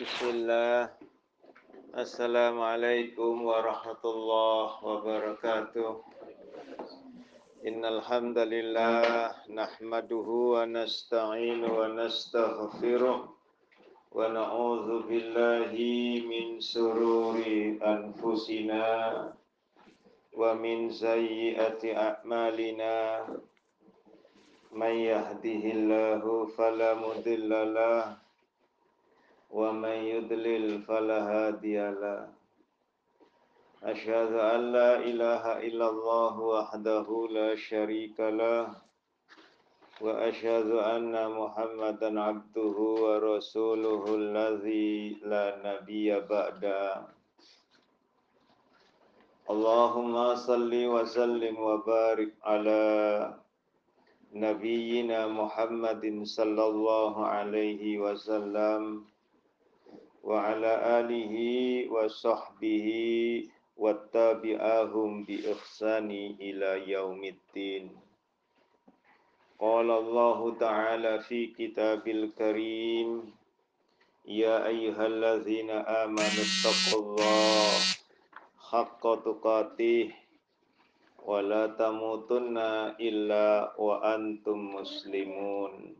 Bismillah. Assalamualaikum warahmatullahi wabarakatuh. Innal hamdalillah nahmaduhu wa nasta'inu wa nastaghfiruh wa na'udzu billahi min sururi anfusina wa min sayyiati a'malina may yahdihillahu fala mudhillalah wa may yudlil fala hadiyalah أشهد أن لا إله إلا الله وحده لا شريك له. وأشهد أن محمدا عبده ورسوله الذي لا نبي بعده. اللهم صل وسلم وبارك على نبينا محمد صلى الله عليه وسلم. وعلى آله وصحبه واتبعهم بإحسان إلى يوم الدين. قال الله تعالى في كتاب الكريم يا أيها الذين آمنوا اتقوا الله حق تقاته ولا تموتن إلا وأنتم مسلمون.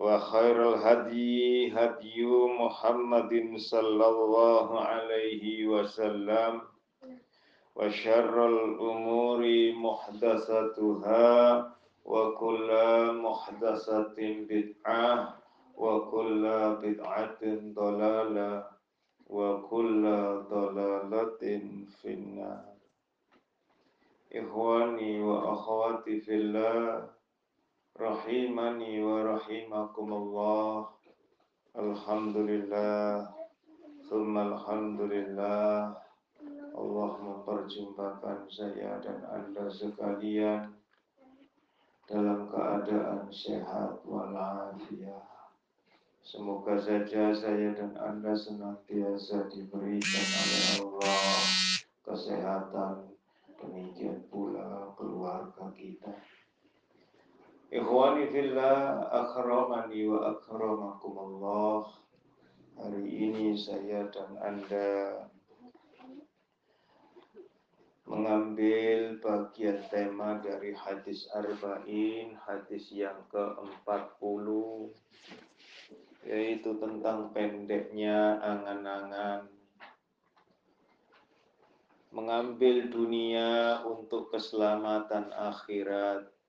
وخير الهدي هدي محمد صلى الله عليه وسلم وشر الأمور محدثتها وكل محدثة بدعة وكل بدعة ضلالة وكل ضلالة في النار. إخواني وأخواتي في الله rahimani wa rahimakumullah Alhamdulillah Thumma alhamdulillah Allah memperjumpakan saya dan anda sekalian dalam keadaan sehat walafiat. Semoga saja saya dan anda senantiasa diberikan oleh Allah kesehatan, demikian pula keluarga kita. Ikhwani fillah akramani wa akramakumullah. Hari ini saya dan Anda mengambil bagian tema dari hadis Arba'in, hadis yang ke-40 yaitu tentang pendeknya angan-angan. Mengambil dunia untuk keselamatan akhirat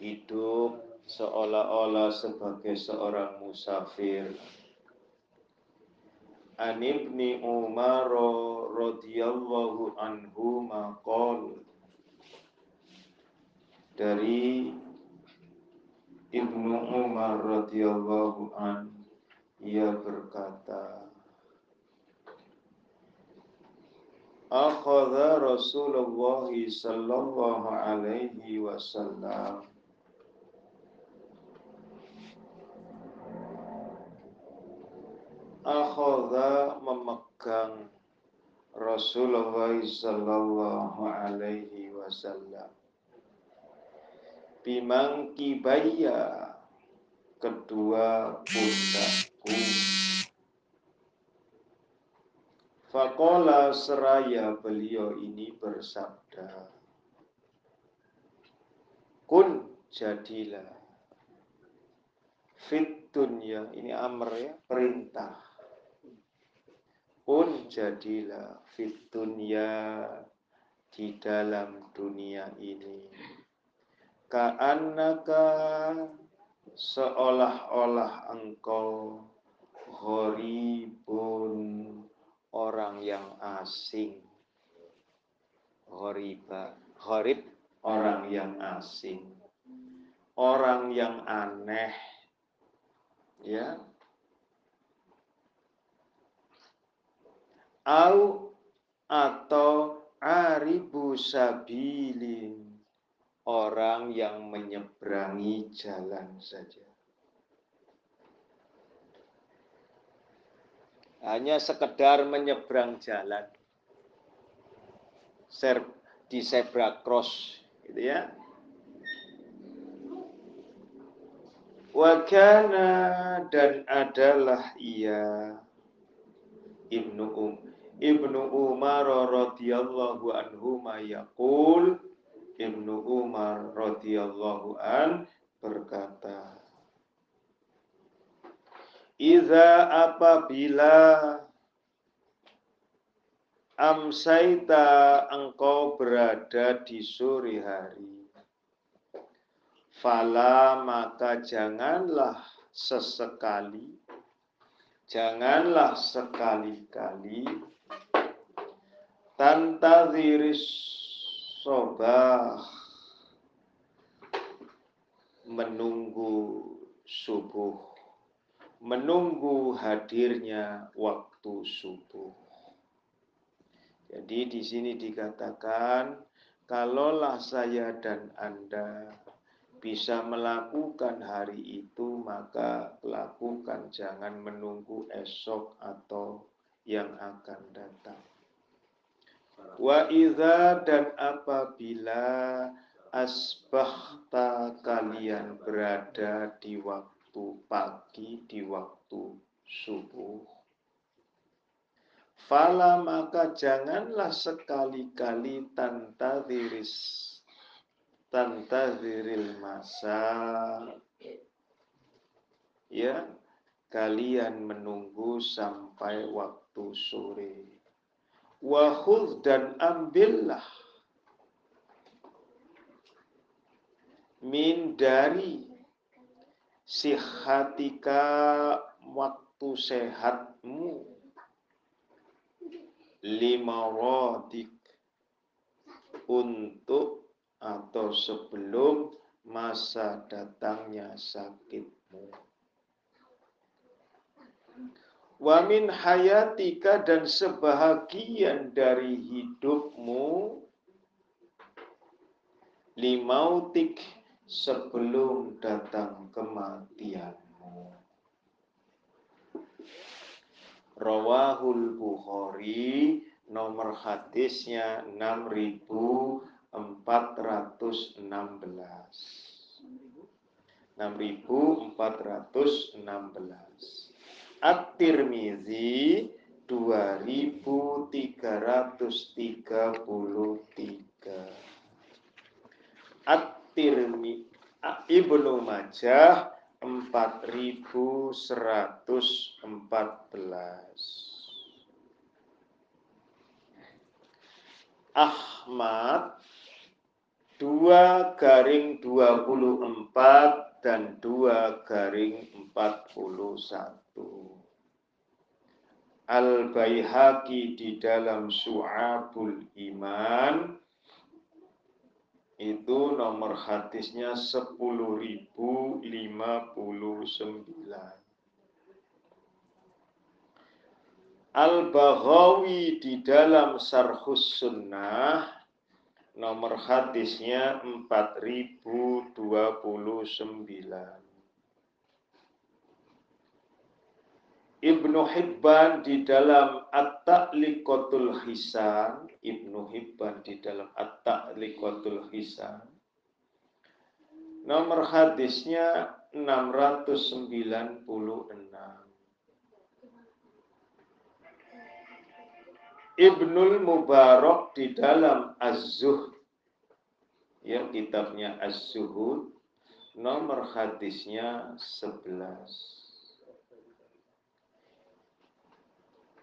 hidup seolah-olah sebagai seorang musafir. An ibni Umar radhiyallahu anhu maqal dari Ibnu Umar radhiyallahu an ia berkata Akhadha Rasulullah sallallahu alaihi wasallam akhadha memegang Rasulullah sallallahu alaihi wasallam. Bimangki baya kedua pundakku. Fakola seraya beliau ini bersabda Kun jadilah fit dunya ini amr ya perintah pun jadilah fit dunya di dalam dunia ini. Ka'annaka seolah-olah engkau horibun orang yang asing. Horiba horib orang yang asing. Orang yang aneh ya au atau aribu sabilin. Orang yang menyeberangi jalan saja. Hanya sekedar menyeberang jalan. Di zebra cross gitu ya. Wakana dan adalah ia. Ibnu Um Ibnu Umar radhiyallahu anhu mayakul Ibnu Umar radhiyallahu an berkata Iza apabila amsaita engkau berada di sore hari Fala maka janganlah sesekali, janganlah sekali-kali tantaziris sobah menunggu subuh, menunggu hadirnya waktu subuh. Jadi di sini dikatakan, kalaulah saya dan Anda bisa melakukan hari itu, maka lakukan, jangan menunggu esok atau yang akan datang. Wa idza dan apabila asbahta kalian berada di waktu pagi, di waktu subuh. Fala maka janganlah sekali-kali tantadiris tantaziril masa ya kalian menunggu sampai waktu sore wahud dan ambillah min dari sihatika waktu sehatmu lima rodik untuk atau sebelum masa datangnya sakitmu. Wamin hayatika dan sebahagian dari hidupmu limautik sebelum datang kematianmu. Rawahul Bukhari nomor hadisnya 6000 416 6416 At-Tirmizi 2333 At-Tirmi Ibnu Majah 4114 Ahmad 2 garing 24 dan 2 garing 41. Al-Baihaqi di dalam Su'abul Iman itu nomor hadisnya 10.059. Al-Baghawi di dalam Sarhus Sunnah nomor hadisnya 4029. Ibnu Hibban di dalam At-Ta'liqatul Hisan, Ibnu Hibban di dalam At-Ta'liqatul Hisan. Nomor hadisnya 696. Ibnul Mubarak di dalam Az-Zuhd ya kitabnya Az-Zuhud Nomor hadisnya 11.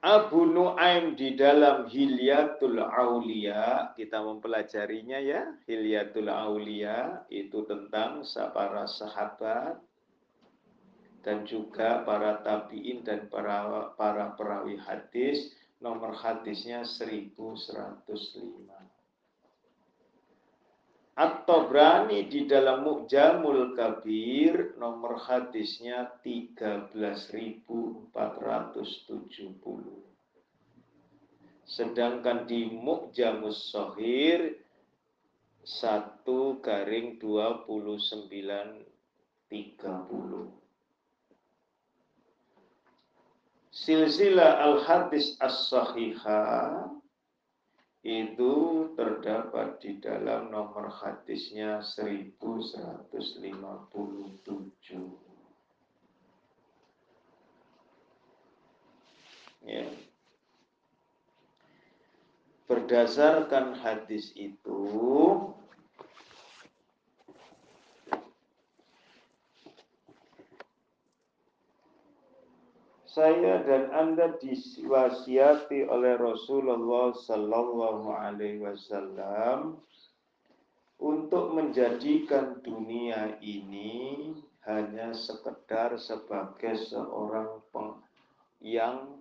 Abu Nuaim di dalam Hilyatul Aulia, kita mempelajarinya ya, Hilyatul Aulia itu tentang para sahabat dan juga para tabiin dan para para perawi hadis, nomor hadisnya 1105. At-Tabrani di dalam Mu'jamul Kabir nomor hadisnya 13.470. Sedangkan di Mu'jamus Sohir 1 garing 29 30. Silsilah al-hadis as-sahihah itu terdapat di dalam nomor hadisnya 1157. Ya. Berdasarkan hadis itu, saya dan Anda diwasiati oleh Rasulullah Sallallahu Alaihi Wasallam untuk menjadikan dunia ini hanya sekedar sebagai seorang peng, yang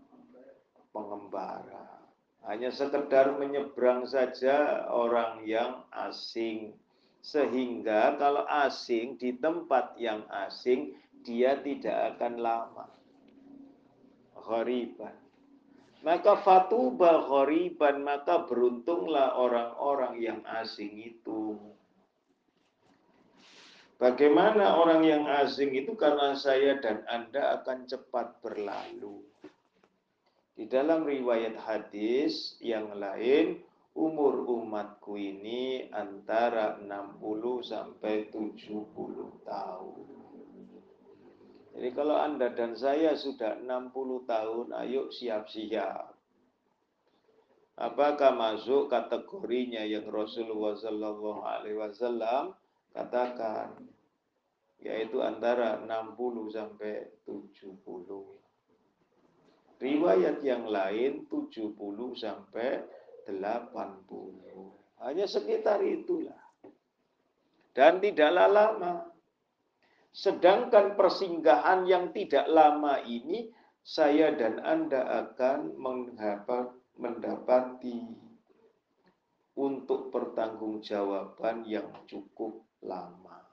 pengembara. Hanya sekedar menyeberang saja orang yang asing. Sehingga kalau asing di tempat yang asing, dia tidak akan lama ghariban. Maka fatuba ghariban, maka beruntunglah orang-orang yang asing itu. Bagaimana orang yang asing itu karena saya dan Anda akan cepat berlalu. Di dalam riwayat hadis yang lain, umur umatku ini antara 60 sampai 70 tahun. Jadi kalau Anda dan saya sudah 60 tahun, ayo siap-siap. Apakah masuk kategorinya yang Rasulullah Sallallahu Alaihi Wasallam katakan, yaitu antara 60 sampai 70. Riwayat yang lain 70 sampai 80. Hanya sekitar itulah. Dan tidaklah lama. Sedangkan persinggahan yang tidak lama ini, saya dan Anda akan mendapati untuk pertanggungjawaban yang cukup lama.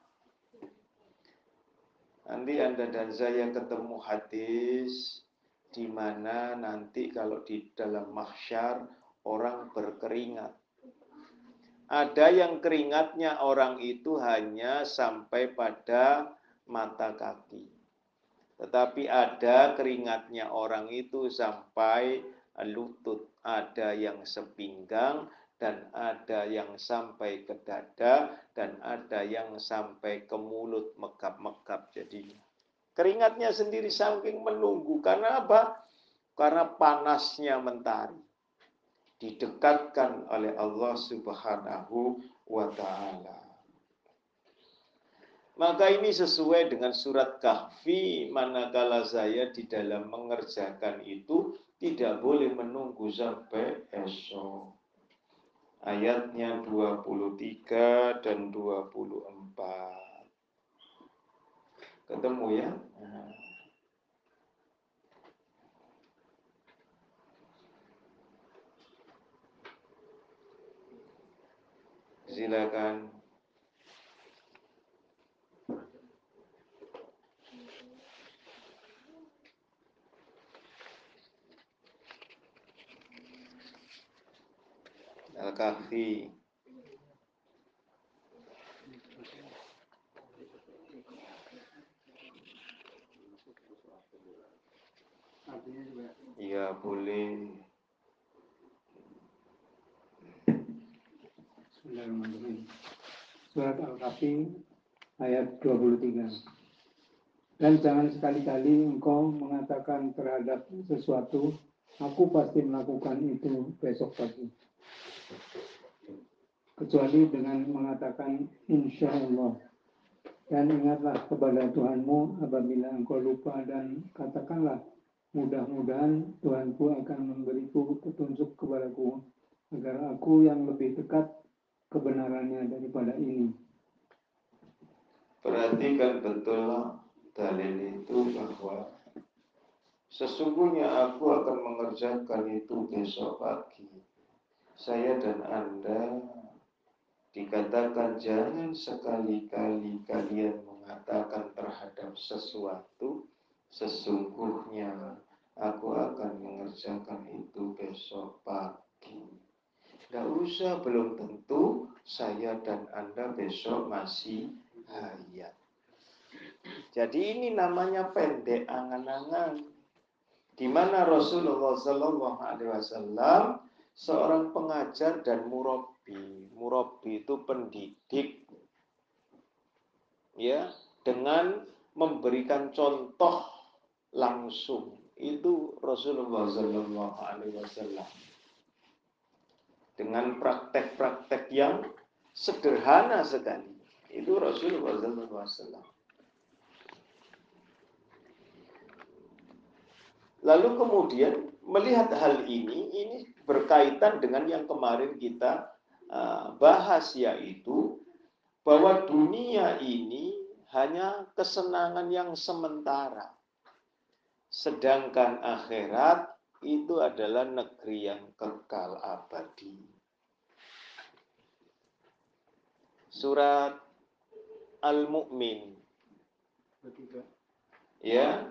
Nanti Anda dan saya ketemu hadis di mana nanti kalau di dalam mahsyar orang berkeringat. Ada yang keringatnya orang itu hanya sampai pada mata kaki. Tetapi ada keringatnya orang itu sampai lutut, ada yang sepinggang, dan ada yang sampai ke dada, dan ada yang sampai ke mulut megap-megap jadinya. Keringatnya sendiri saking menunggu. Karena apa? Karena panasnya mentari. Didekatkan oleh Allah subhanahu wa ta'ala. Maka ini sesuai dengan surat kahfi manakala saya di dalam mengerjakan itu tidak boleh menunggu sampai esok. Ayatnya 23 dan 24. Ketemu ya? Silakan. Al-Kahfi. Iya boleh. Bismillahirrahmanirrahim. Surat Al-Kahfi ayat 23 Dan jangan sekali-kali engkau mengatakan terhadap sesuatu Aku pasti melakukan itu besok pagi kecuali dengan mengatakan insya Allah Dan ingatlah kepada Tuhanmu apabila engkau lupa dan katakanlah, mudah-mudahan Tuhanku akan memberiku petunjuk kepadaku agar aku yang lebih dekat kebenarannya daripada ini. Perhatikan betul dalil itu bahwa sesungguhnya aku akan mengerjakan itu besok pagi. Saya dan Anda dikatakan jangan sekali-kali kalian mengatakan terhadap sesuatu sesungguhnya aku akan mengerjakan itu besok pagi. Tidak usah, belum tentu saya dan Anda besok masih hayat. Jadi ini namanya pendek angan-angan. Di mana Rasulullah Wasallam seorang pengajar dan murabi. Murabi itu pendidik, ya, dengan memberikan contoh langsung. Itu Rasulullah Sallallahu Alaihi Wasallam dengan praktek-praktek yang sederhana sekali. Itu Rasulullah Wasallam. Lalu kemudian melihat hal ini, ini berkaitan dengan yang kemarin kita uh, bahas yaitu bahwa dunia ini hanya kesenangan yang sementara. Sedangkan akhirat itu adalah negeri yang kekal abadi. Surat Al-Mu'min. Ya.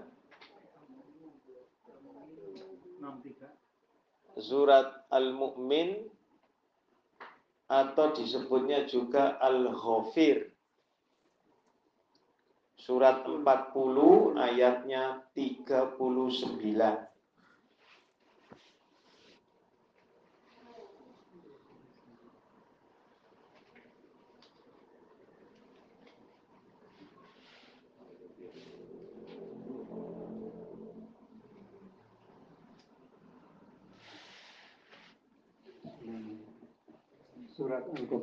Surat Al-Mu'min atau disebutnya juga Al-Ghafir. Surat 40 ayatnya 39.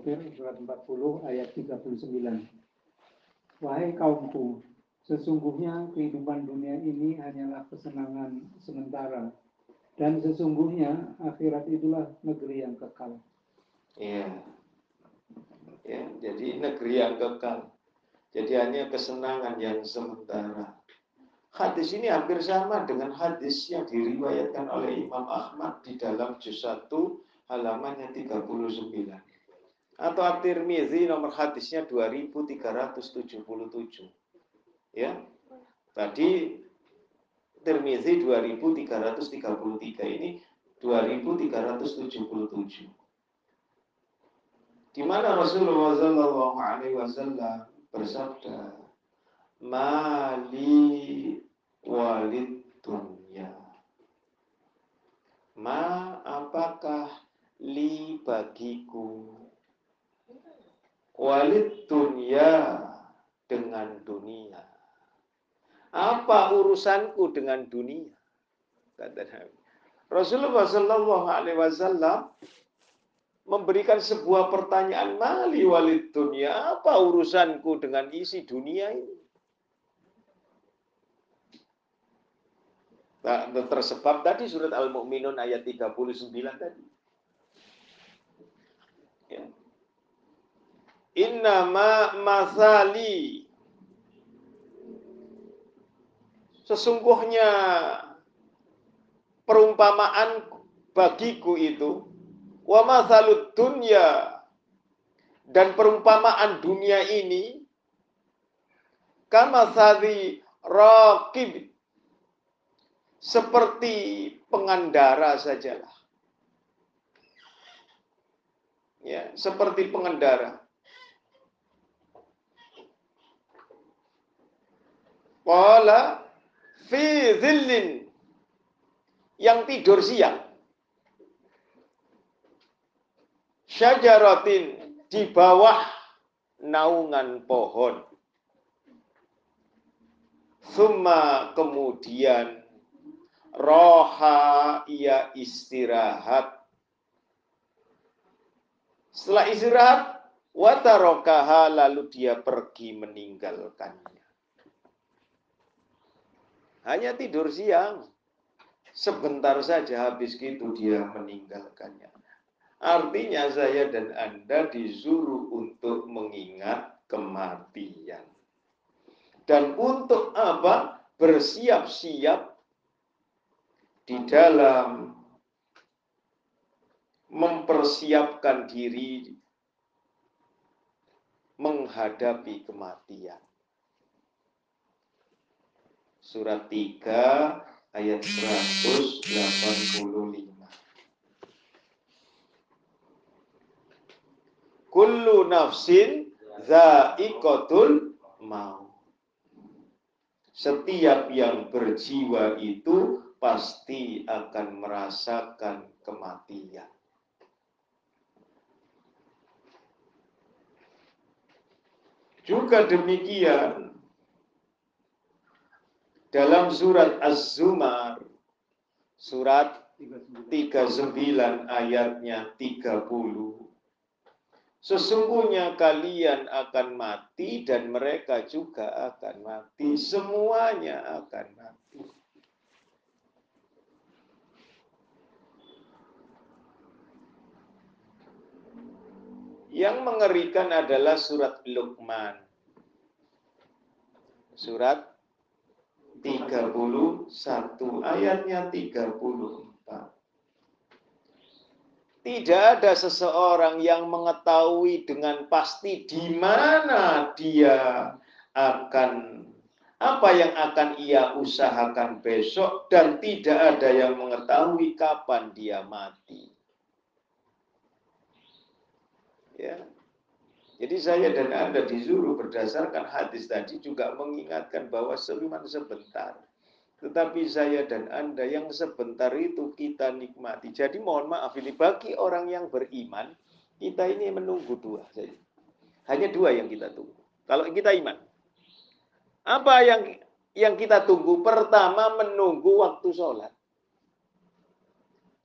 Al-Ghafir surat 40 ayat 39. Wahai kaumku, sesungguhnya kehidupan dunia ini hanyalah kesenangan sementara dan sesungguhnya akhirat itulah negeri yang kekal. Iya. Ya, jadi negeri yang kekal. Jadi hanya kesenangan yang sementara. Hadis ini hampir sama dengan hadis yang diriwayatkan oleh Imam Ahmad di dalam juz 1 halamannya 39 atau At-Tirmizi nomor hadisnya 2377. Ya. Tadi Tirmizi 2333 ini 2377. Di mana Rasulullah Shallallahu alaihi wasallam bersabda, "Mali walid dunya." Ma apakah li bagiku walid dunia dengan dunia. Apa urusanku dengan dunia? Kata Nabi. Rasulullah Shallallahu Alaihi Wasallam memberikan sebuah pertanyaan mali walid dunia. Apa urusanku dengan isi dunia ini? Nah, tersebab tadi surat Al-Mu'minun ayat 39 tadi. Innama masali. Sesungguhnya perumpamaan bagiku itu wa masalud dunya dan perumpamaan dunia ini kama sadi raqib seperti pengandara sajalah. Ya, seperti pengendara. Qala fi zillin yang tidur siang. Syajaratin di bawah naungan pohon. Summa kemudian roha ia istirahat. Setelah istirahat, Watarokaha lalu dia pergi meninggalkannya. Hanya tidur siang. Sebentar saja habis itu dia meninggalkannya. Artinya saya dan Anda disuruh untuk mengingat kematian. Dan untuk apa? Bersiap-siap di dalam mempersiapkan diri menghadapi kematian. Surat 3 ayat 185. Kullu nafsin za'iqatul maut. Setiap yang berjiwa itu pasti akan merasakan kematian. Juga demikian dalam surat Az-Zumar surat 39 ayatnya 30 Sesungguhnya kalian akan mati dan mereka juga akan mati. Semuanya akan mati. Yang mengerikan adalah surat Luqman. Surat 31 ayatnya 34. Tidak ada seseorang yang mengetahui dengan pasti di mana dia akan apa yang akan ia usahakan besok dan tidak ada yang mengetahui kapan dia mati. Ya. Jadi saya dan Anda disuruh berdasarkan hadis tadi juga mengingatkan bahwa seliman sebentar. Tetapi saya dan Anda yang sebentar itu kita nikmati. Jadi mohon maaf ini bagi orang yang beriman, kita ini menunggu dua saja. Hanya dua yang kita tunggu. Kalau kita iman. Apa yang yang kita tunggu? Pertama menunggu waktu sholat.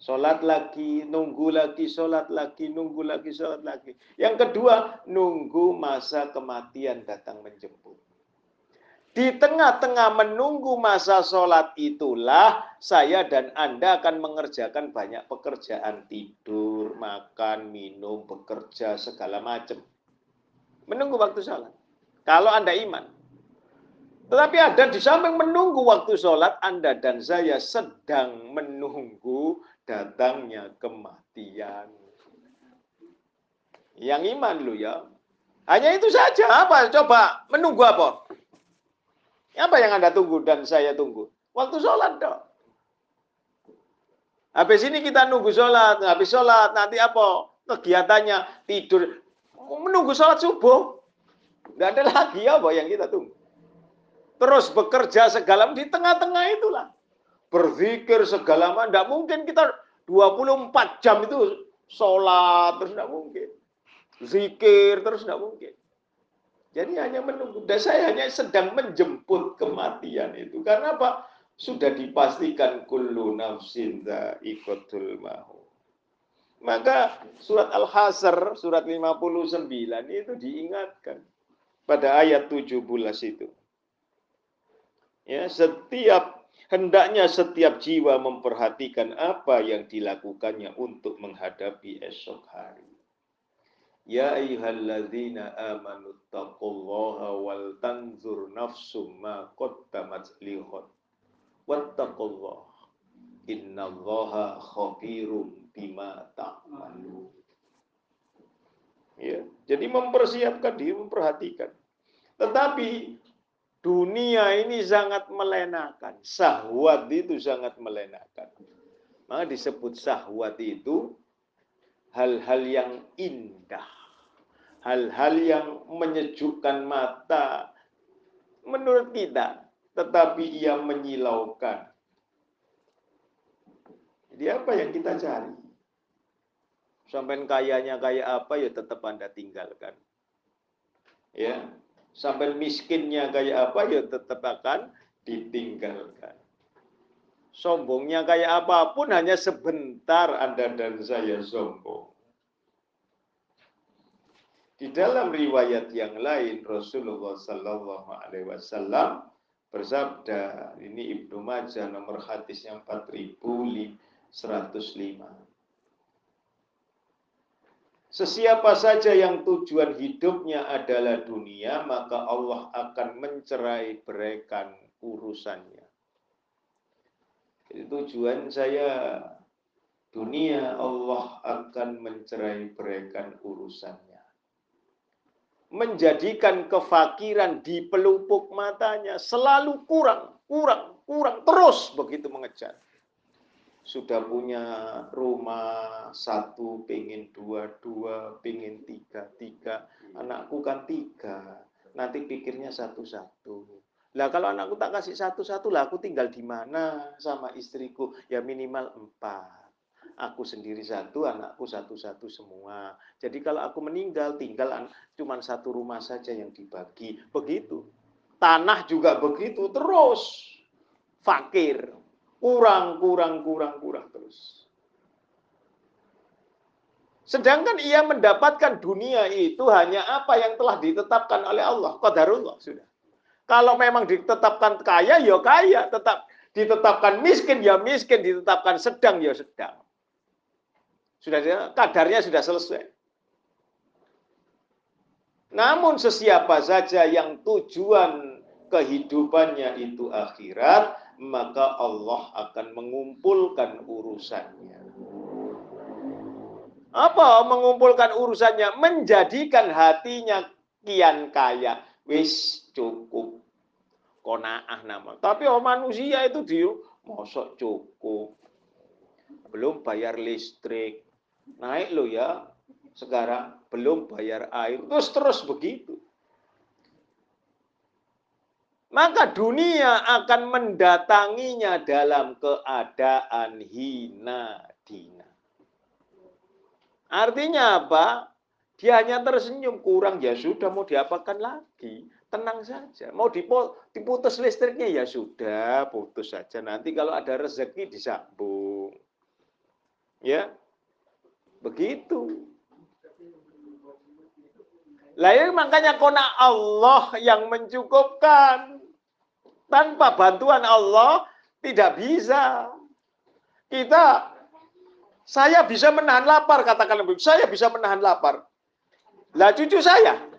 Sholat lagi, nunggu lagi, sholat lagi, nunggu lagi, sholat lagi. Yang kedua, nunggu masa kematian datang menjemput. Di tengah-tengah menunggu masa sholat itulah saya dan Anda akan mengerjakan banyak pekerjaan. Tidur, makan, minum, bekerja, segala macam. Menunggu waktu sholat. Kalau Anda iman. Tetapi ada di samping menunggu waktu sholat, Anda dan saya sedang menunggu datangnya kematian. Yang iman lu ya. Hanya itu saja. Apa? Coba menunggu apa? Apa yang Anda tunggu dan saya tunggu? Waktu sholat dong. Habis ini kita nunggu sholat. Habis sholat nanti apa? Kegiatannya tidur. Menunggu sholat subuh. Nggak ada lagi apa yang kita tunggu. Terus bekerja segala di tengah-tengah itulah berzikir segala macam. Tidak mungkin kita 24 jam itu sholat terus tidak mungkin. Zikir terus tidak mungkin. Jadi hanya menunggu. Dan saya hanya sedang menjemput kematian itu. Karena apa? Sudah dipastikan kullu nafsin ikotul mahu. Maka surat Al-Hasr, surat 59 itu diingatkan pada ayat 17 itu. Ya, setiap Hendaknya setiap jiwa memperhatikan apa yang dilakukannya untuk menghadapi esok hari. Ya ayyuhalladzina amanu taqullaha wal tanzur nafsum ma qaddamat lighad. Wattaqullaha. Innallaha khabirum bima ta'malun. Ya, jadi mempersiapkan diri, memperhatikan. Tetapi Dunia ini sangat melenakan. Sahwat itu sangat melenakan. Maka disebut sahwat itu hal-hal yang indah. Hal-hal yang menyejukkan mata menurut kita. Tetapi ia menyilaukan. Jadi apa yang kita cari? Sampai kayanya kayak apa ya tetap Anda tinggalkan. Ya, sampai miskinnya kayak apa ya tetap akan ditinggalkan. Sombongnya kayak apa pun hanya sebentar Anda dan saya sombong. Di dalam riwayat yang lain Rasulullah Sallallahu Alaihi Wasallam bersabda, ini Ibnu Majah nomor hadis yang 4105. Sesiapa saja yang tujuan hidupnya adalah dunia, maka Allah akan mencerai beraikan urusannya. Jadi tujuan saya dunia, Allah akan mencerai beraikan urusannya. Menjadikan kefakiran di pelupuk matanya selalu kurang, kurang, kurang, terus begitu mengejar sudah punya rumah satu, pengen dua, dua, pengen tiga, tiga. Anakku kan tiga, nanti pikirnya satu-satu. Lah kalau anakku tak kasih satu-satu, lah aku tinggal di mana sama istriku? Ya minimal empat. Aku sendiri satu, anakku satu-satu semua. Jadi kalau aku meninggal, tinggal cuma satu rumah saja yang dibagi. Begitu. Tanah juga begitu, terus. Fakir, kurang, kurang, kurang, kurang terus. Sedangkan ia mendapatkan dunia itu hanya apa yang telah ditetapkan oleh Allah. Qadarullah sudah. Kalau memang ditetapkan kaya, ya kaya. Tetap ditetapkan miskin, ya miskin. Ditetapkan sedang, ya sedang. Sudah kadarnya sudah selesai. Namun sesiapa saja yang tujuan kehidupannya itu akhirat, maka Allah akan mengumpulkan urusannya. Apa mengumpulkan urusannya? Menjadikan hatinya kian kaya. Wis cukup. Konaah nama. Tapi oh manusia itu dia mosok cukup. Belum bayar listrik. Naik lo ya. Sekarang belum bayar air. Terus terus begitu maka dunia akan mendatanginya dalam keadaan hina dina. Artinya apa? Dia hanya tersenyum, kurang ya sudah mau diapakan lagi. Tenang saja. Mau diputus listriknya ya sudah, putus saja. Nanti kalau ada rezeki disambung. Ya. Begitu. Lain makanya kona Allah yang mencukupkan. Tanpa bantuan Allah tidak bisa. Kita saya bisa menahan lapar katakan lebih. Saya bisa menahan lapar. Lah cucu saya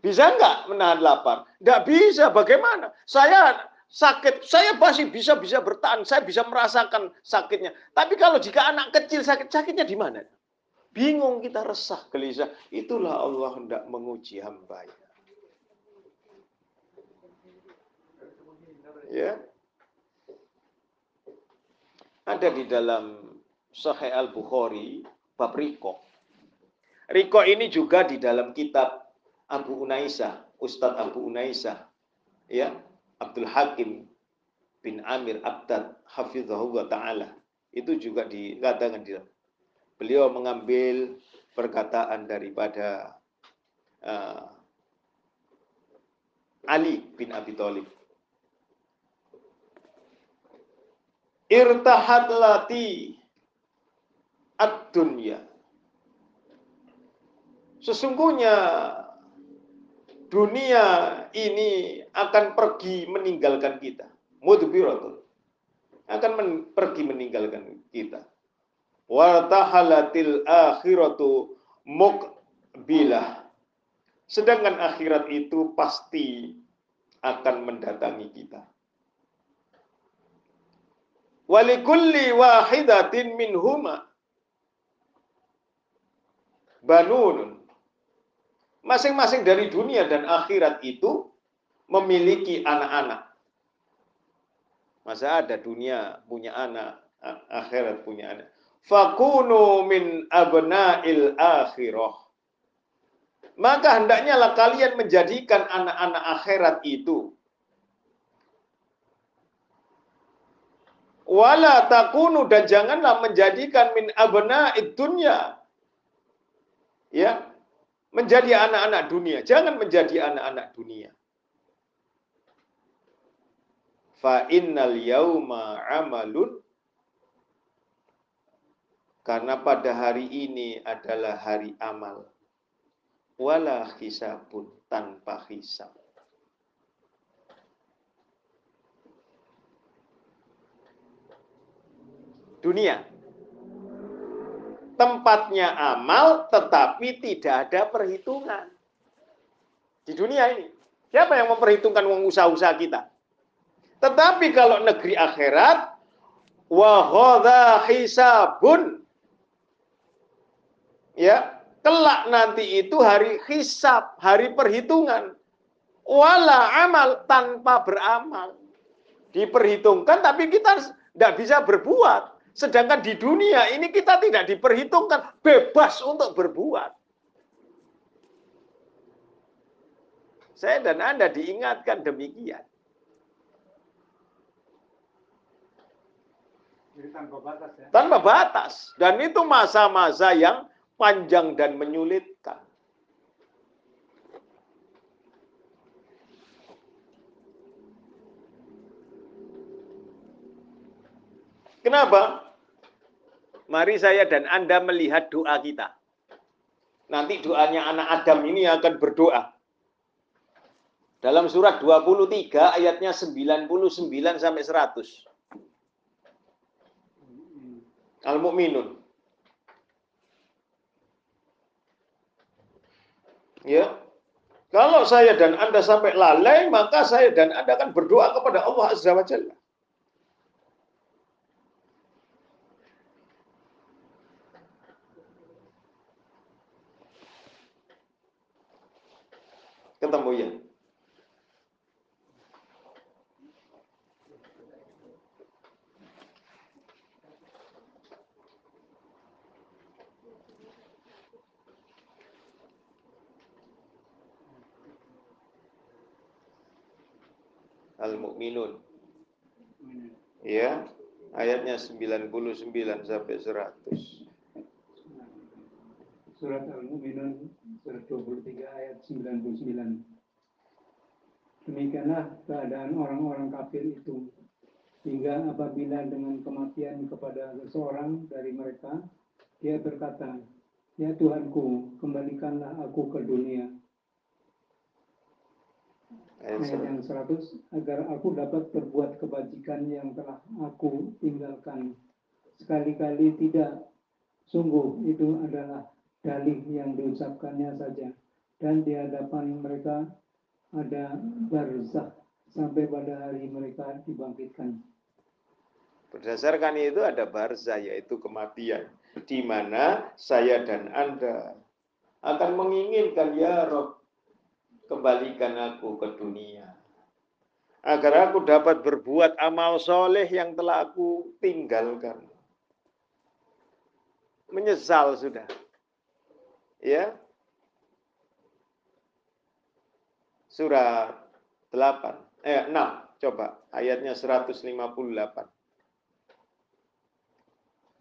bisa nggak menahan lapar? Nggak bisa. Bagaimana? Saya sakit, saya masih bisa bisa bertahan, saya bisa merasakan sakitnya. Tapi kalau jika anak kecil sakit, sakitnya di mana? Bingung kita resah, gelisah. Itulah Allah hendak menguji hambanya. Ya ada di dalam Sahih Al Bukhari bab Riko. Riko ini juga di dalam kitab Abu Unaisah, Ustadz Abu Unaisah, ya Abdul Hakim bin Amir Abdad Hafizahullah Ta'ala. Itu juga dikatakan di beliau mengambil perkataan daripada uh, Ali bin Abi Thalib irtahat lati ad-dunya. Sesungguhnya dunia ini akan pergi meninggalkan kita. Mudbiratun. Akan men pergi meninggalkan kita. Wartahalatil akhiratu mukbilah. Sedangkan akhirat itu pasti akan mendatangi kita. Walikulli wahidatin minhuma banunun. Masing-masing dari dunia dan akhirat itu memiliki anak-anak. Masa ada dunia punya anak, akhirat punya anak. Fakunu min abna'il akhirah. Maka hendaknya lah kalian menjadikan anak-anak akhirat itu Wala takunu dan janganlah menjadikan min abna dunya. Ya. Menjadi anak-anak dunia. Jangan menjadi anak-anak dunia. Fa innal yauma amalun Karena pada hari ini adalah hari amal. Wala hisabun tanpa hisab. Dunia. Tempatnya amal tetapi tidak ada perhitungan. Di dunia ini. Siapa yang memperhitungkan uang usaha-usaha kita? Tetapi kalau negeri akhirat, wa hisabun ya kelak nanti itu hari hisab, hari perhitungan. Wala amal tanpa beramal. Diperhitungkan tapi kita tidak bisa berbuat. Sedangkan di dunia ini kita tidak diperhitungkan, bebas untuk berbuat. Saya dan Anda diingatkan demikian. Jadi tanpa batas ya. Tanpa batas. Dan itu masa-masa yang panjang dan menyulitkan. Kenapa? Mari saya dan Anda melihat doa kita. Nanti doanya anak Adam ini akan berdoa. Dalam surat 23 ayatnya 99 sampai 100. Al-Mu'minun. Ya. Kalau saya dan Anda sampai lalai, maka saya dan Anda akan berdoa kepada Allah Azza wa Jalla. Ketemu ya. Al-Mu'minun. Ya, ayatnya 99 sampai 100. Surat Al-Mu'minun surat 23 ayat 99. Demikianlah keadaan orang-orang kafir itu. Hingga apabila dengan kematian kepada seseorang dari mereka, dia berkata, Ya Tuhanku, kembalikanlah aku ke dunia ayat yang 100 agar aku dapat berbuat kebajikan yang telah aku tinggalkan sekali-kali tidak sungguh itu adalah dalih yang diucapkannya saja dan di hadapan mereka ada barzah sampai pada hari mereka dibangkitkan berdasarkan itu ada barzah yaitu kematian di mana saya dan Anda akan menginginkan ya Rob kembalikan aku ke dunia. Agar aku dapat berbuat amal soleh yang telah aku tinggalkan. Menyesal sudah. Ya. Surat 8, eh 6, coba ayatnya 158.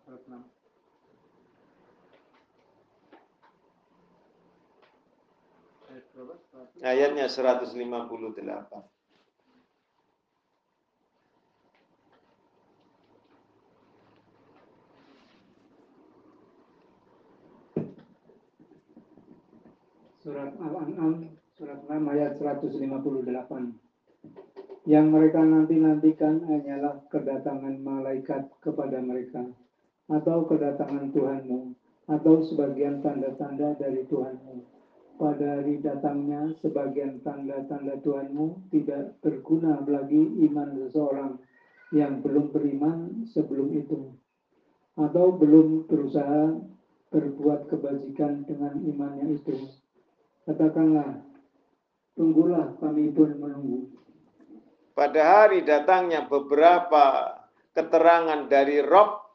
Surat 6. Ayatnya 158. Surat Al-An'am, surat 6 ayat 158. Yang mereka nanti-nantikan hanyalah kedatangan malaikat kepada mereka, atau kedatangan Tuhanmu, atau sebagian tanda-tanda dari Tuhanmu pada hari datangnya sebagian tanda-tanda Tuhanmu tidak berguna lagi iman seseorang yang belum beriman sebelum itu atau belum berusaha berbuat kebajikan dengan imannya itu. Katakanlah, tunggulah kami pun menunggu. Pada hari datangnya beberapa keterangan dari Rob,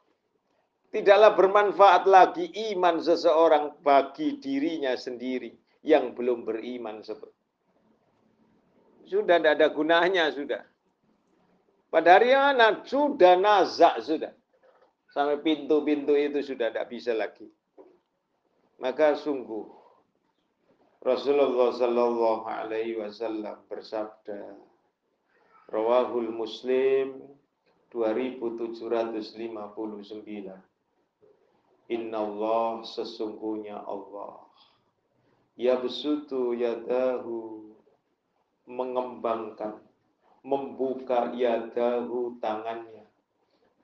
tidaklah bermanfaat lagi iman seseorang bagi dirinya sendiri yang belum beriman sudah tidak ada gunanya sudah. Pada hari mana sudah nazak sudah. Sampai pintu-pintu itu sudah tidak bisa lagi. Maka sungguh Rasulullah Sallallahu Alaihi Wasallam bersabda, Rawahul Muslim 2759. Inna Allah sesungguhnya Allah. Ya besutu yadahu mengembangkan, membuka yadahu tangannya.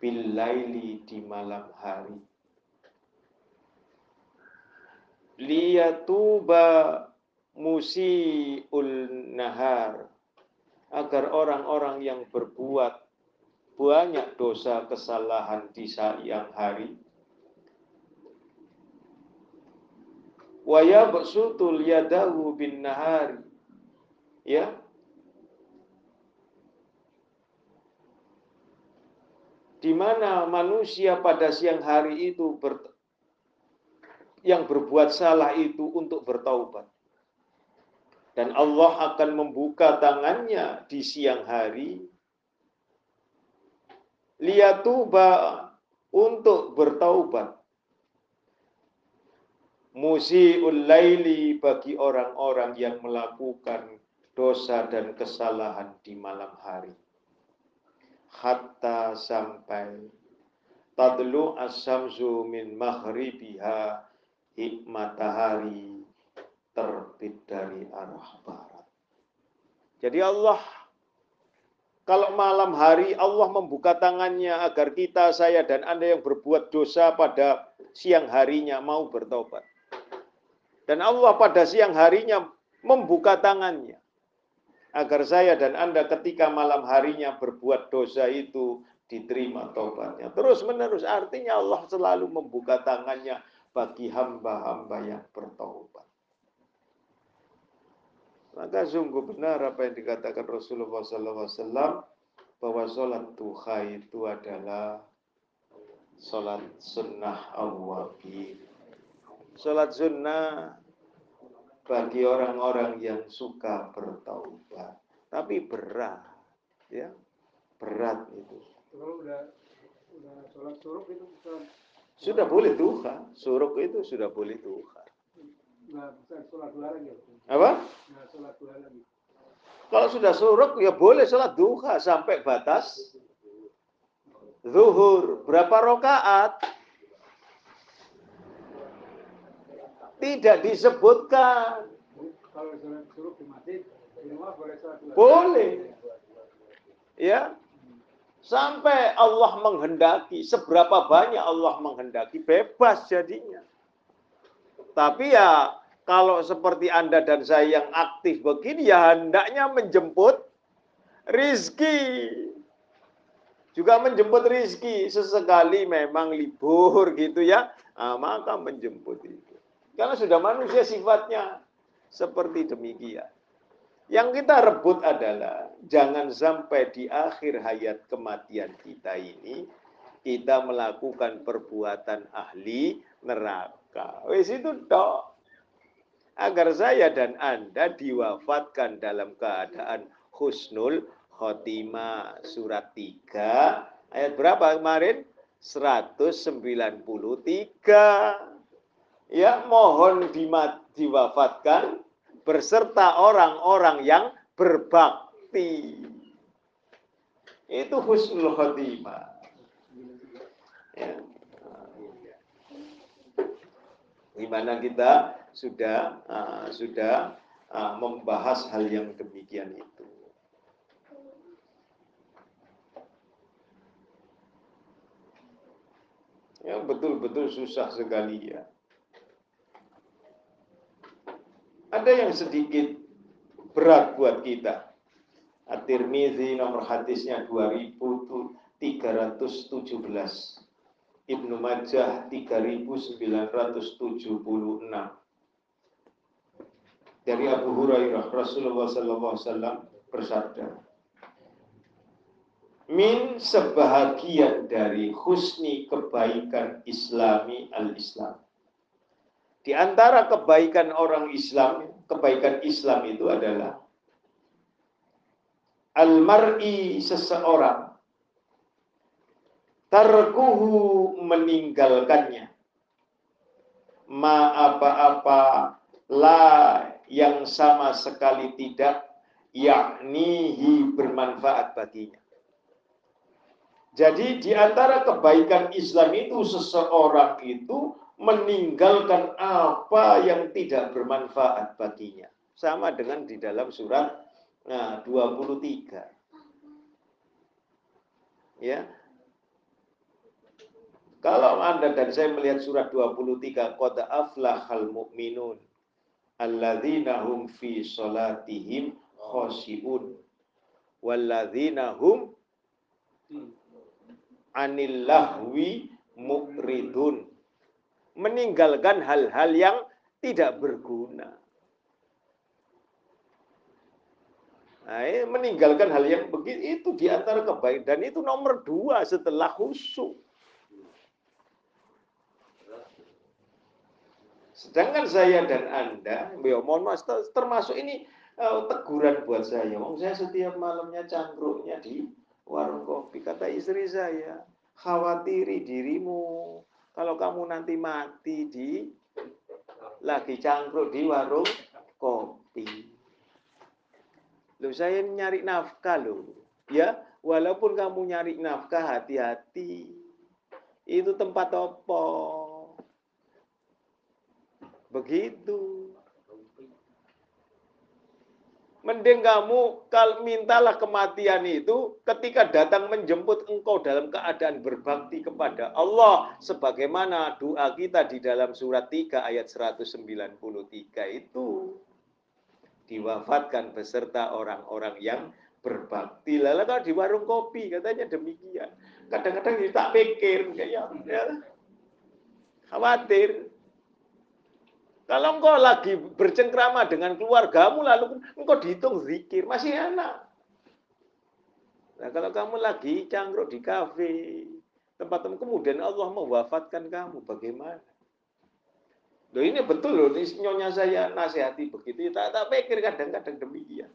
Bilaili di malam hari. Liyatuba musiul nahar. Agar orang-orang yang berbuat banyak dosa kesalahan di siang hari wa yabsutul yadahu bin nahari ya di mana manusia pada siang hari itu ber, yang berbuat salah itu untuk bertaubat dan Allah akan membuka tangannya di siang hari liyatuba untuk bertaubat musiul laili bagi orang-orang yang melakukan dosa dan kesalahan di malam hari. Hatta sampai tadlu as-samsu min maghribiha matahari terbit dari arah barat. Jadi Allah kalau malam hari Allah membuka tangannya agar kita, saya dan Anda yang berbuat dosa pada siang harinya mau bertobat. Dan Allah pada siang harinya membuka tangannya. Agar saya dan Anda ketika malam harinya berbuat dosa itu diterima tobatnya. Terus menerus artinya Allah selalu membuka tangannya bagi hamba-hamba yang bertobat. Maka sungguh benar apa yang dikatakan Rasulullah SAW bahwa sholat duha itu adalah sholat sunnah awwabin. Sholat sunnah bagi orang-orang yang suka bertaubat. Tapi berat, ya berat itu. Kalau udah udah sholat suruk itu bukan sudah boleh duha, suruk itu sudah boleh duha. Nah, bisa sholat duha lagi. Apa? Nah, sholat duha lagi. Kalau sudah suruk ya boleh sholat duha sampai batas zuhur. Berapa rokaat? Tidak disebutkan. boleh Ya. Sampai Allah menghendaki, seberapa banyak Allah menghendaki, bebas jadinya. Tapi ya kalau seperti Anda dan saya yang aktif begini ya hendaknya menjemput rizki. Juga menjemput rizki. Sesekali memang libur gitu ya. Nah, maka menjemput itu. Karena sudah manusia sifatnya seperti demikian. Yang kita rebut adalah jangan sampai di akhir hayat kematian kita ini kita melakukan perbuatan ahli neraka. Wis itu dok. Agar saya dan Anda diwafatkan dalam keadaan husnul khotimah surat 3 ayat berapa kemarin? 193 ya mohon diwafatkan berserta orang-orang yang berbakti. Itu husnul khotimah. Ya. Di mana kita sudah uh, sudah uh, membahas hal yang demikian itu. Ya betul-betul susah sekali ya. Ada yang sedikit berat buat kita. At-Tirmidzi nomor hadisnya 2317. Ibnu Majah 3976. Dari Abu Hurairah Rasulullah wasallam bersabda, Min sebahagian dari husni kebaikan islami al-Islam. Di antara kebaikan orang Islam, kebaikan Islam itu adalah al-mar'i seseorang tarkuhu meninggalkannya. Ma apa-apa la yang sama sekali tidak yaknihi bermanfaat baginya Jadi di antara kebaikan Islam itu seseorang itu meninggalkan apa yang tidak bermanfaat baginya. Sama dengan di dalam surat nah, 23. Ya. Kalau Anda dan saya melihat surat 23, qad aflahal mu'minun alladzina hum fi salatihim khoshi'un walladzina hum anil lahwi mukridun meninggalkan hal-hal yang tidak berguna. Nah, meninggalkan hal yang begitu itu di antara kebaikan dan itu nomor dua setelah khusyuk. Sedangkan saya dan Anda, ya mohon maaf, termasuk ini uh, teguran buat saya. Wong saya setiap malamnya cangkruknya di warung kopi. Kata istri saya, khawatiri dirimu kalau kamu nanti mati di lagi cangkruk di warung kopi. Loh saya nyari nafkah loh. Ya, walaupun kamu nyari nafkah hati-hati. Itu tempat apa? Begitu. Mending kamu mintalah kematian itu ketika datang menjemput engkau dalam keadaan berbakti kepada Allah sebagaimana doa kita di dalam surat 3 ayat 193 itu diwafatkan beserta orang-orang yang berbakti. Lalu kalau di warung kopi katanya demikian. Kadang-kadang tak pikir kayak ya, khawatir kalau engkau lagi bercengkrama dengan keluargamu lalu engkau dihitung zikir, masih enak. Nah, kalau kamu lagi cangkruk di kafe, tempat-tempat kemudian Allah mewafatkan kamu, bagaimana? Loh ini betul loh, ini nyonya saya nasihati begitu, tak, tak pikir kadang-kadang demikian.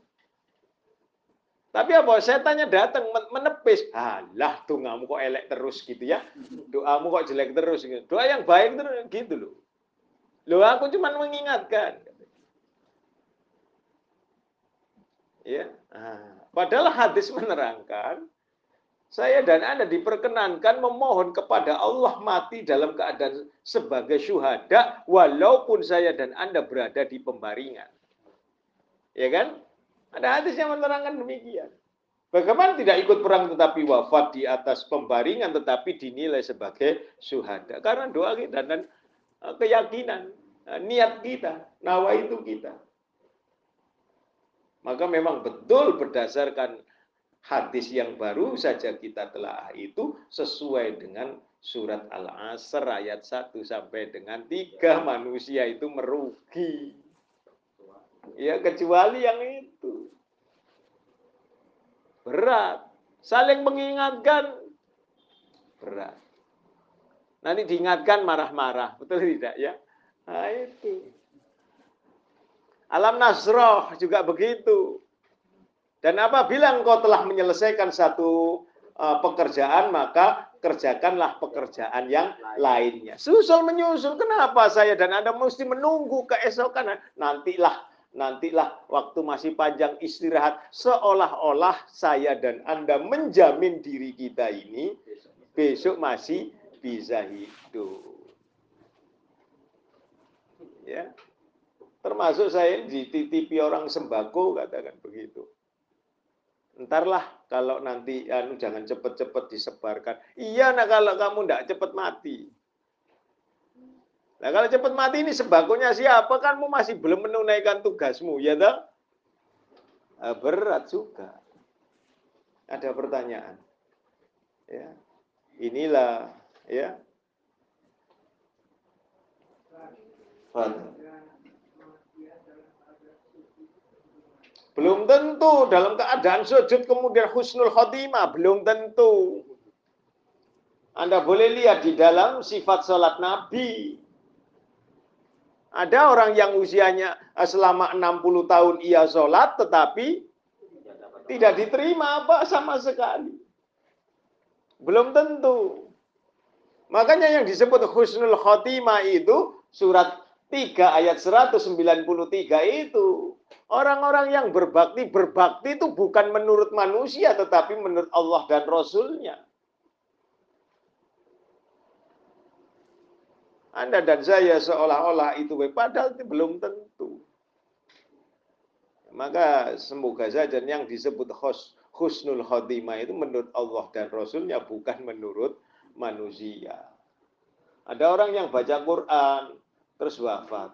Tapi apa? Tanya datang menepis. Alah, tuh kamu kok elek terus gitu ya. Doamu kok jelek terus. Gitu. Doa yang baik terus gitu loh. Loh aku cuma mengingatkan. Ya. Nah, padahal hadis menerangkan saya dan Anda diperkenankan memohon kepada Allah mati dalam keadaan sebagai syuhada walaupun saya dan Anda berada di pembaringan. Ya kan? Ada hadis yang menerangkan demikian. Bagaimana tidak ikut perang tetapi wafat di atas pembaringan tetapi dinilai sebagai syuhada. Karena doa kita dan keyakinan, eh, niat kita, nawa itu kita. Maka memang betul berdasarkan hadis yang baru saja kita telah itu sesuai dengan surat Al-Asr ayat 1 sampai dengan 3 manusia itu merugi. Ya kecuali yang itu. Berat. Saling mengingatkan berat. Nanti diingatkan marah-marah. Betul tidak ya? Nah itu. Alam Nasroh juga begitu. Dan apabila engkau telah menyelesaikan satu uh, pekerjaan, maka kerjakanlah pekerjaan yang lainnya. Susul menyusul, kenapa saya dan Anda mesti menunggu keesokan? Nantilah, nantilah waktu masih panjang istirahat. Seolah-olah saya dan Anda menjamin diri kita ini besok masih bisa hidup. Ya. Termasuk saya dititipi orang sembako katakan begitu. Entarlah kalau nanti anu jangan cepet-cepet disebarkan. Iya nah kalau kamu tidak cepet mati. Nah kalau cepet mati ini sembakonya siapa? Kamu masih belum menunaikan tugasmu, ya toh? Nah, berat juga. Ada pertanyaan. Ya. Inilah Ya. Belum tentu dalam keadaan sujud kemudian husnul khotimah, belum tentu. Anda boleh lihat di dalam sifat sholat Nabi. Ada orang yang usianya eh, selama 60 tahun ia sholat tetapi tidak diterima apa sama sekali. Belum tentu. Makanya yang disebut husnul khotimah itu surat 3 ayat 193 itu. Orang-orang yang berbakti, berbakti itu bukan menurut manusia tetapi menurut Allah dan Rasulnya. Anda dan saya seolah-olah itu padahal itu belum tentu. Maka semoga saja yang disebut khus, husnul khotimah itu menurut Allah dan Rasulnya bukan menurut manusia. Ada orang yang baca Quran terus wafat.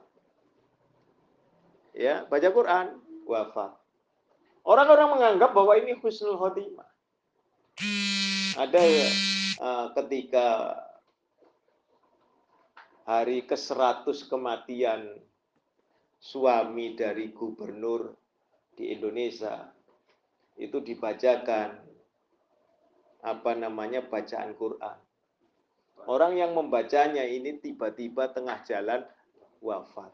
Ya, baca Quran, wafat. Orang-orang menganggap bahwa ini husnul khotimah. Ada uh, ketika hari ke-100 kematian suami dari gubernur di Indonesia itu dibacakan apa namanya bacaan Quran. Orang yang membacanya ini tiba-tiba tengah jalan wafat.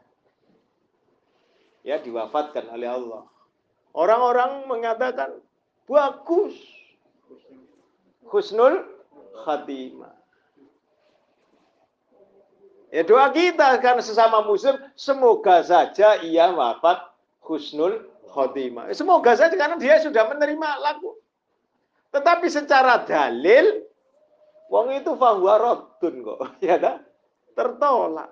Ya, diwafatkan oleh Allah. Orang-orang mengatakan bagus. Husnul khatimah. Ya doa kita karena sesama muslim semoga saja ia wafat husnul khotimah. Semoga saja karena dia sudah menerima laku. Tetapi secara dalil wong itu fahuwa raddun kok, ya dah? Tertolak.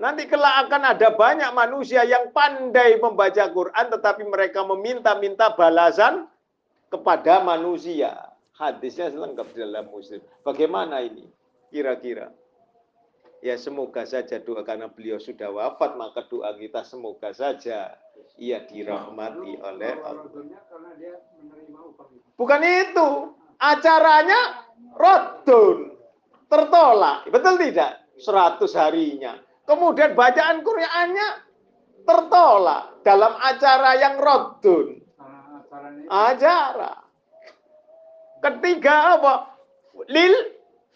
Nanti kelak akan ada banyak manusia yang pandai membaca Quran tetapi mereka meminta-minta balasan kepada manusia. Hadisnya lengkap di dalam muslim. Bagaimana ini? kira-kira. Ya semoga saja doa karena beliau sudah wafat maka doa kita semoga saja ia dirahmati oleh Allah. Bukan itu. Acaranya rodun. Tertolak. Betul tidak? 100 harinya. Kemudian bacaan Qur'annya tertolak dalam acara yang rodun. Acara. Ketiga apa? Lil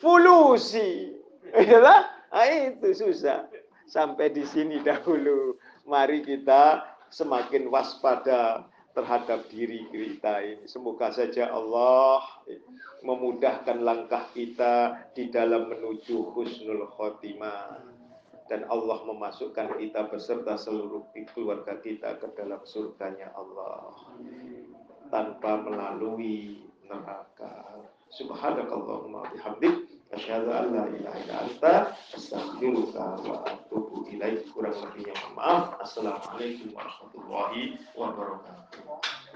fulusi. Nah, itu susah. Sampai di sini dahulu. Mari kita semakin waspada terhadap diri kita ini. Semoga saja Allah memudahkan langkah kita di dalam menuju husnul khotimah. Dan Allah memasukkan kita beserta seluruh keluarga kita ke dalam surganya Allah. Tanpa melalui neraka. Subhanakallahumma bihamdik asyhadu an la ilaha illa anta astaghfiruka wa atubu ilaik. Kurang lebihnya mohon maaf. Assalamualaikum warahmatullahi wabarakatuh.